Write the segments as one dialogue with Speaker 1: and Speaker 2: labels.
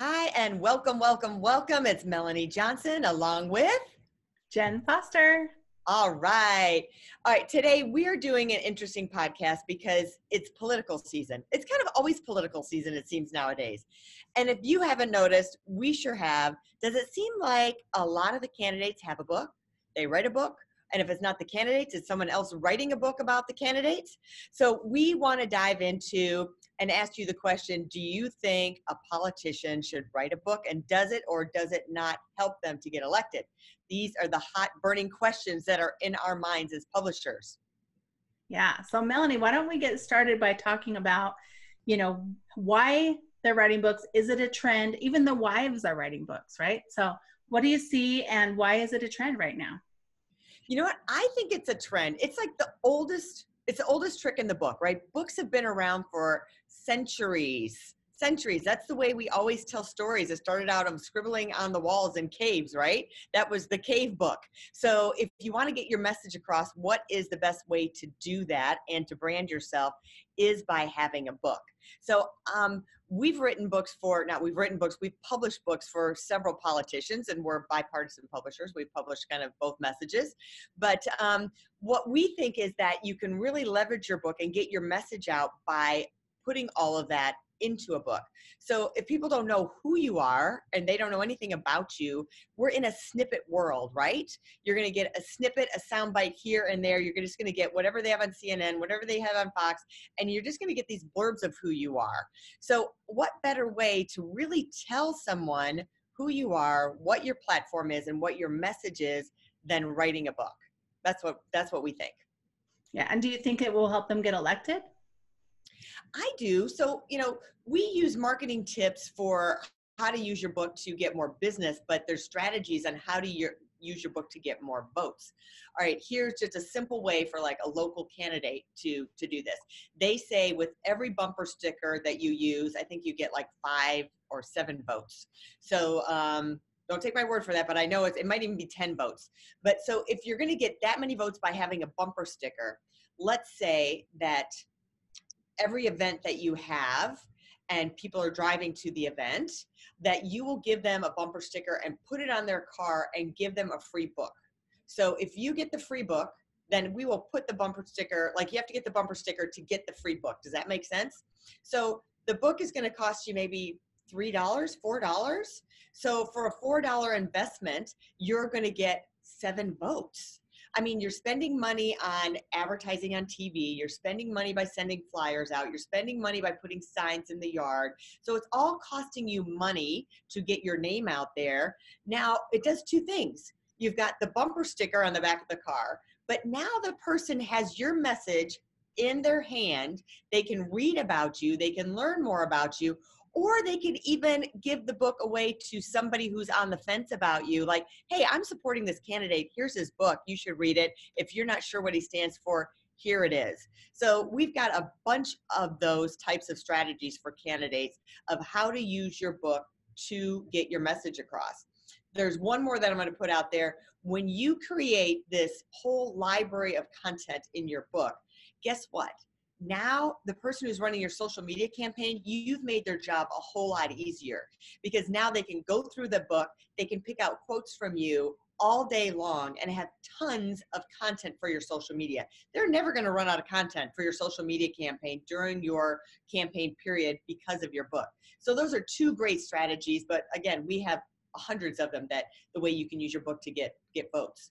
Speaker 1: Hi, and welcome, welcome, welcome. It's Melanie Johnson along with
Speaker 2: Jen Foster.
Speaker 1: All right. All right. Today we are doing an interesting podcast because it's political season. It's kind of always political season, it seems nowadays. And if you haven't noticed, we sure have. Does it seem like a lot of the candidates have a book? They write a book, and if it's not the candidates, it's someone else writing a book about the candidates. So we want to dive into and ask you the question Do you think a politician should write a book? And does it or does it not help them to get elected? These are the hot burning questions that are in our minds as publishers.
Speaker 2: Yeah. So, Melanie, why don't we get started by talking about, you know, why they're writing books? Is it a trend? Even the wives are writing books, right? So, what do you see and why is it a trend right now?
Speaker 1: You know what? I think it's a trend. It's like the oldest, it's the oldest trick in the book, right? Books have been around for centuries. Centuries. That's the way we always tell stories. It started out of scribbling on the walls in caves, right? That was the cave book. So, if you want to get your message across, what is the best way to do that and to brand yourself is by having a book. So, um, we've written books for now we've written books we've published books for several politicians and we're bipartisan publishers we've published kind of both messages but um, what we think is that you can really leverage your book and get your message out by putting all of that into a book. So if people don't know who you are and they don't know anything about you, we're in a snippet world, right? You're going to get a snippet, a soundbite here and there. You're just going to get whatever they have on CNN, whatever they have on Fox, and you're just going to get these blurbs of who you are. So what better way to really tell someone who you are, what your platform is, and what your message is than writing a book? That's what that's what we think.
Speaker 2: Yeah, and do you think it will help them get elected?
Speaker 1: I do. So, you know, we use marketing tips for how to use your book to get more business, but there's strategies on how to your, use your book to get more votes. All right, here's just a simple way for like a local candidate to to do this. They say with every bumper sticker that you use, I think you get like five or seven votes. So um, don't take my word for that, but I know it's it might even be 10 votes. But so if you're going to get that many votes by having a bumper sticker, let's say that every event that you have and people are driving to the event that you will give them a bumper sticker and put it on their car and give them a free book. So if you get the free book, then we will put the bumper sticker, like you have to get the bumper sticker to get the free book. Does that make sense? So the book is going to cost you maybe $3, $4. So for a $4 investment, you're going to get seven votes. I mean, you're spending money on advertising on TV, you're spending money by sending flyers out, you're spending money by putting signs in the yard. So it's all costing you money to get your name out there. Now, it does two things. You've got the bumper sticker on the back of the car, but now the person has your message in their hand. They can read about you, they can learn more about you, or they could even give the book away to somebody who's on the fence about you like hey i'm supporting this candidate. Here's his book. You should read it. If you're not sure what he stands for here it is. So we've got a bunch of those types of strategies for candidates of how to use your book to get your message across. There's one more that i'm going to put out there. When you create this whole library of content in your book guess what now the person who's running your social media campaign you've made their job a whole lot easier because now they can go through the book they can pick out quotes from you all day long and have tons of content for your social media. They're never going to run out of content for your social media campaign during your campaign period because of your book. So those are two great strategies but again we have hundreds of them that the way you can use your book to get get votes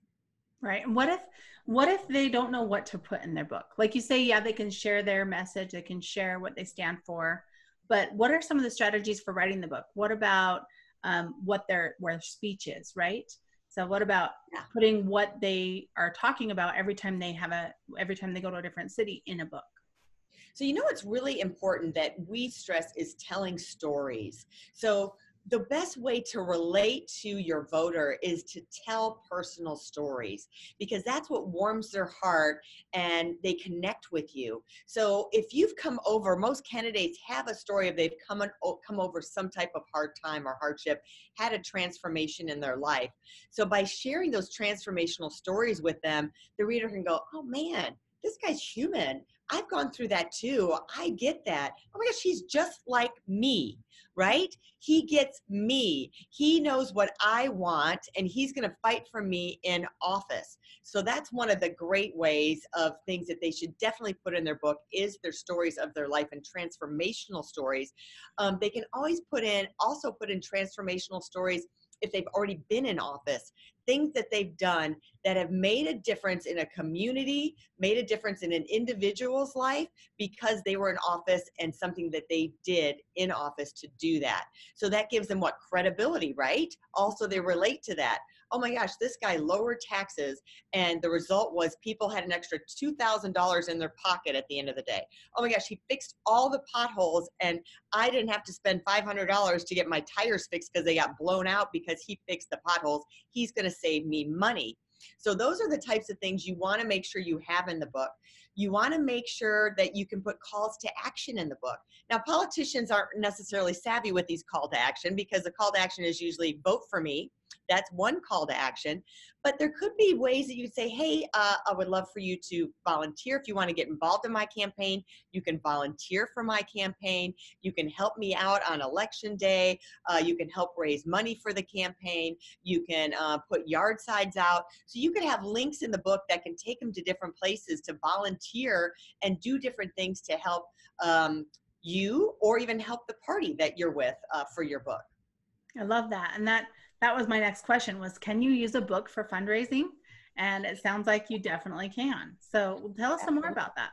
Speaker 2: Right. And what if what if they don't know what to put in their book? Like you say, yeah, they can share their message, they can share what they stand for, but what are some of the strategies for writing the book? What about um, what their where speech is, right? So what about yeah. putting what they are talking about every time they have a every time they go to a different city in a book?
Speaker 1: So you know what's really important that we stress is telling stories. So the best way to relate to your voter is to tell personal stories because that's what warms their heart and they connect with you. So if you've come over, most candidates have a story of they've come come over some type of hard time or hardship, had a transformation in their life. So by sharing those transformational stories with them, the reader can go, "Oh man, this guy's human. I've gone through that too. I get that. Oh my gosh, he's just like me, right? He gets me. He knows what I want and he's going to fight for me in office. So that's one of the great ways of things that they should definitely put in their book is their stories of their life and transformational stories. Um, they can always put in, also put in transformational stories if they've already been in office things that they've done that have made a difference in a community, made a difference in an individual's life because they were in office and something that they did in office to do that. So that gives them what credibility, right? Also, they relate to that oh my gosh, this guy lowered taxes. And the result was people had an extra $2,000 in their pocket at the end of the day. Oh my gosh, he fixed all the potholes and I didn't have to spend $500 to get my tires fixed because they got blown out because he fixed the potholes. He's going to save me money. So those are the types of things you want to make sure you have in the book. You want to make sure that you can put calls to action in the book. Now, politicians aren't necessarily savvy with these call to action because the call to action is usually vote for me that's one call to action. But there could be ways that you say, hey, uh, I would love for you to volunteer. If you want to get involved in my campaign, you can volunteer for my campaign. You can help me out on election day. Uh, you can help raise money for the campaign. You can uh, put yard sides out. So you could have links in the book that can take them to different places to volunteer and do different things to help um, you or even help the party that you're with uh, for your book.
Speaker 2: I love that. And that that was my next question was can you use a book for fundraising? And it sounds like you definitely can. So tell us some more about that.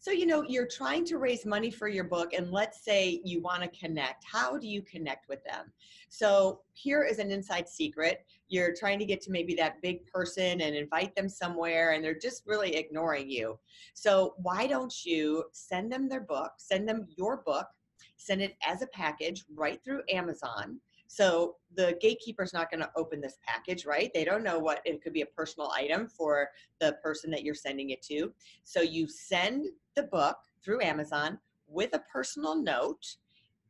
Speaker 1: So you know you're trying to raise money for your book and let's say you want to connect. How do you connect with them? So here is an inside secret. You're trying to get to maybe that big person and invite them somewhere and they're just really ignoring you. So why don't you send them their book send them your book send it as a package right through amazon so the gatekeeper's not going to open this package, right? They don't know what it could be a personal item for the person that you're sending it to. So you send the book through Amazon with a personal note.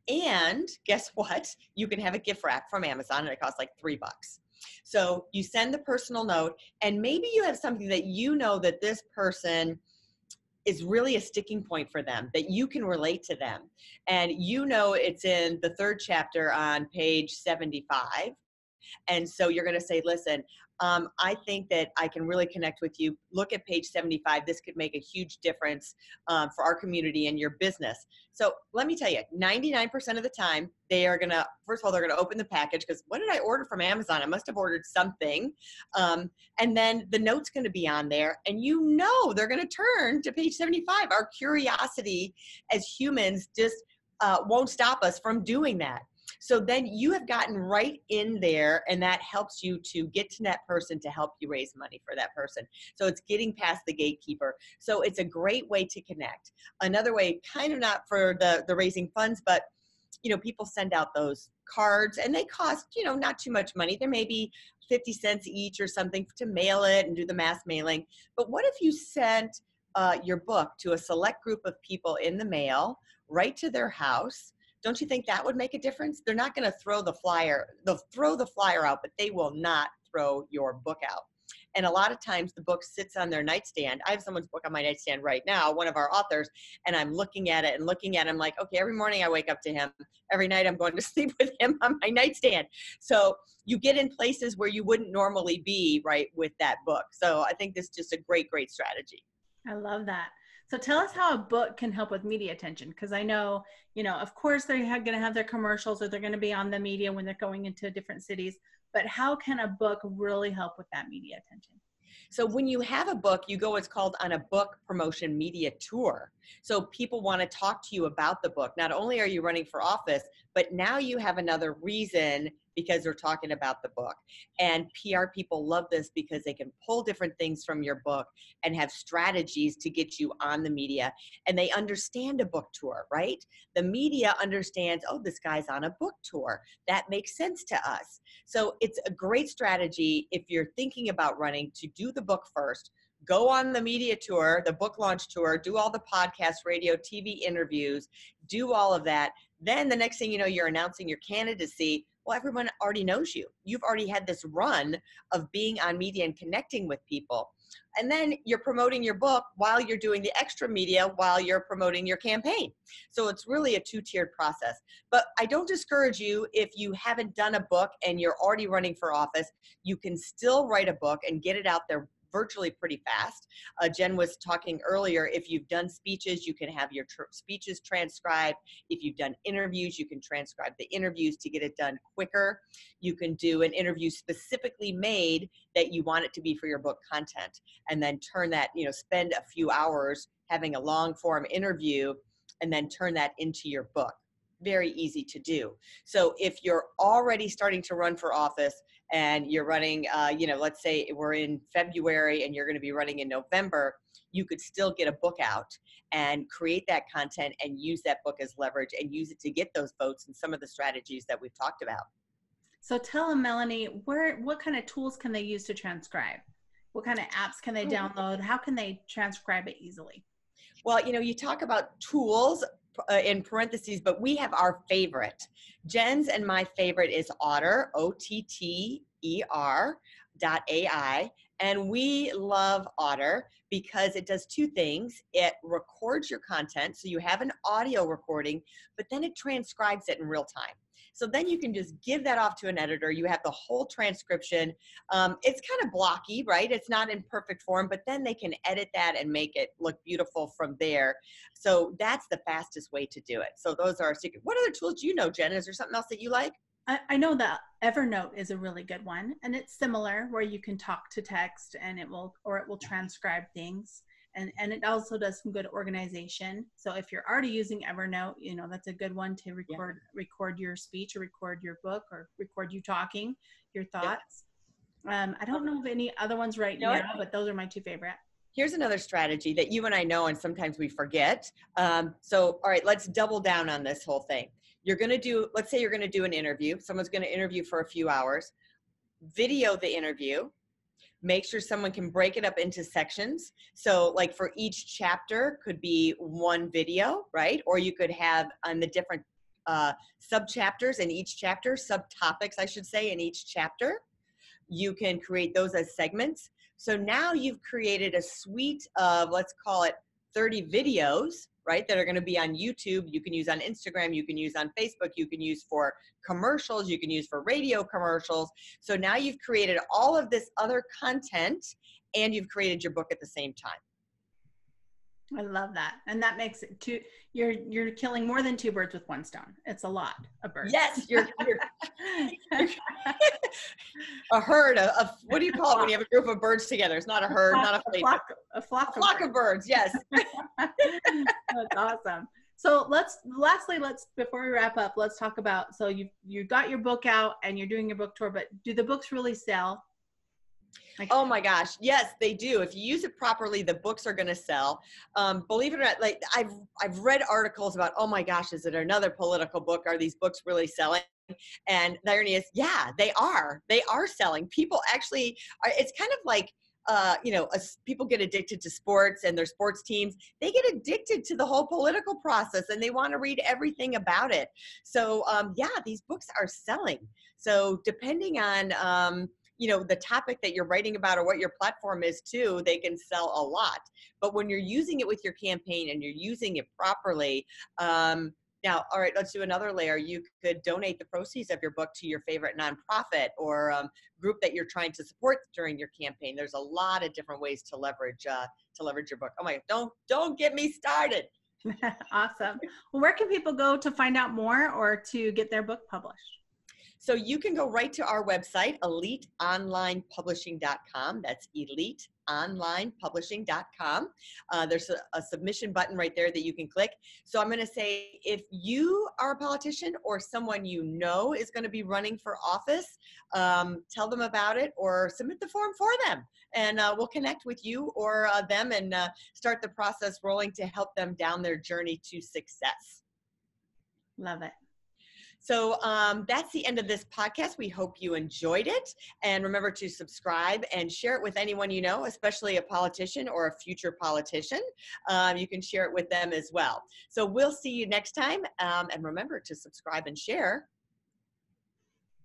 Speaker 1: And guess what? You can have a gift wrap from Amazon and it costs like three bucks. So you send the personal note, and maybe you have something that you know that this person is really a sticking point for them that you can relate to them. And you know it's in the third chapter on page 75 and so you're going to say listen um, I think that I can really connect with you. Look at page 75. This could make a huge difference um, for our community and your business. So let me tell you, 99% of the time, they are going to, first of all, they're going to open the package because what did I order from Amazon? I must have ordered something. Um, and then the note's going to be on there. And you know they're going to turn to page 75. Our curiosity as humans just uh, won't stop us from doing that. So then you have gotten right in there, and that helps you to get to that person to help you raise money for that person. So it's getting past the gatekeeper. So it's a great way to connect. Another way, kind of not for the, the raising funds, but you know, people send out those cards and they cost, you know, not too much money. There may be 50 cents each or something to mail it and do the mass mailing. But what if you sent uh, your book to a select group of people in the mail, right to their house? Don't you think that would make a difference? They're not going to throw the flyer, they'll throw the flyer out, but they will not throw your book out. And a lot of times the book sits on their nightstand. I have someone's book on my nightstand right now, one of our authors, and I'm looking at it and looking at it. I'm like, okay, every morning I wake up to him. Every night I'm going to sleep with him on my nightstand. So you get in places where you wouldn't normally be, right, with that book. So I think this is just a great, great strategy.
Speaker 2: I love that. So tell us how a book can help with media attention because I know, you know, of course they're going to have their commercials or they're going to be on the media when they're going into different cities, but how can a book really help with that media attention?
Speaker 1: So when you have a book, you go what's called on a book promotion media tour. So people want to talk to you about the book. Not only are you running for office, but now you have another reason because they're talking about the book. And PR people love this because they can pull different things from your book and have strategies to get you on the media. And they understand a book tour, right? The media understands, oh, this guy's on a book tour. That makes sense to us. So it's a great strategy if you're thinking about running to do the book first go on the media tour, the book launch tour, do all the podcast, radio, TV interviews, do all of that. Then the next thing you know, you're announcing your candidacy. Well, everyone already knows you. You've already had this run of being on media and connecting with people. And then you're promoting your book while you're doing the extra media while you're promoting your campaign. So it's really a two tiered process. But I don't discourage you if you haven't done a book and you're already running for office, you can still write a book and get it out there virtually pretty fast. Uh, Jen was talking earlier, if you've done speeches, you can have your tr- speeches transcribed. If you've done interviews, you can transcribe the interviews to get it done quicker. You can do an interview specifically made that you want it to be for your book content and then turn that, you know, spend a few hours having a long form interview and then turn that into your book very easy to do. So if you're already starting to run for office and you're running, uh, you know, let's say we're in February and you're going to be running in November, you could still get a book out and create that content and use that book as leverage and use it to get those votes and some of the strategies that we've talked about.
Speaker 2: So tell them, Melanie, where what kind of tools can they use to transcribe? What kind of apps can they oh. download? How can they transcribe it easily?
Speaker 1: Well, you know, you talk about tools uh, in parentheses, but we have our favorite. Jen's and my favorite is Otter, O T T E R dot AI. And we love Otter because it does two things. It records your content, so you have an audio recording, but then it transcribes it in real time. So then you can just give that off to an editor. You have the whole transcription. Um, it's kind of blocky, right? It's not in perfect form, but then they can edit that and make it look beautiful from there. So that's the fastest way to do it. So those are secret. What other tools do you know, Jen? Is there something else that you like?
Speaker 2: I, I know that Evernote is a really good one, and it's similar where you can talk to text and it will, or it will transcribe things and and it also does some good organization. So if you're already using evernote you know that's a good one to record yeah. record your speech or record your book or record you talking your thoughts. Yeah. um, i don't know of any other ones right know now but those are my two favorite.
Speaker 1: Here's another strategy that you and i know and sometimes we forget. Um, so all right let's double down on this whole thing. You're going to do let's say you're going to do an interview. Someone's going to interview for a few hours. Video the interview make sure someone can break it up into sections. So like for each chapter could be one video, right? Or you could have on the different uh, sub chapters in each chapter, subtopics, I should say, in each chapter. You can create those as segments. So now you've created a suite of, let's call it 30 videos right? That are going to be on YouTube. You can use on Instagram. You can use on Facebook. You can use for commercials. You can use for radio commercials. So now you've created all of this other content and you've created your book at the same time.
Speaker 2: I love that. And that makes it two you're you're killing more than two birds with one stone. It's a lot of birds.
Speaker 1: Yes, you're, you're, you're a herd of, what do you call it when you have a group of birds together? It's not a herd, not a. A flock,
Speaker 2: a flock,
Speaker 1: a flock of, birds. of birds. Yes.
Speaker 2: That's awesome. So let's lastly let's before we wrap up, let's talk about so you you got your book out and you're doing your book tour, but do the books really sell?
Speaker 1: Oh my gosh, yes, they do. If you use it properly, the books are going to sell. Um, believe it or not, like I've I've read articles about, oh my gosh, is it another political book? Are these books really selling? And the irony is, yeah, they are. They are selling. People actually are. It's kind of like. Uh, you know, people get addicted to sports and their sports teams, they get addicted to the whole political process and they want to read everything about it. So, um, yeah, these books are selling. So, depending on um, you know the topic that you're writing about or what your platform is too they can sell a lot. But when you're using it with your campaign and you're using it properly um, now all right let's do another layer. You could donate the proceeds of your book to your favorite nonprofit or um, group that you're trying to support during your campaign. There's a lot of different ways to leverage uh, to leverage your book. Oh my don't don't get me started.
Speaker 2: Awesome. Well where can people go to find out more or to get their book published
Speaker 1: so you can go right to our website, eliteonlinepublishing.com. That's eliteonlinepublishing.com. Uh, there's a, a submission button right there that you can click. So I'm going to say if you are a politician or someone you know is going to be running for office, um, tell them about it or submit the form for them. And uh, we'll connect with you or uh, them and uh, start the process rolling to help them down their journey to success.
Speaker 2: Love it.
Speaker 1: So um, that's the end of this podcast. We hope you enjoyed it. And remember to subscribe and share it with anyone you know, especially a politician or a future politician. Um, you can share it with them as well. So we'll see you next time. Um, and remember to subscribe and share.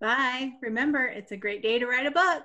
Speaker 2: Bye. Remember, it's a great day to write a book.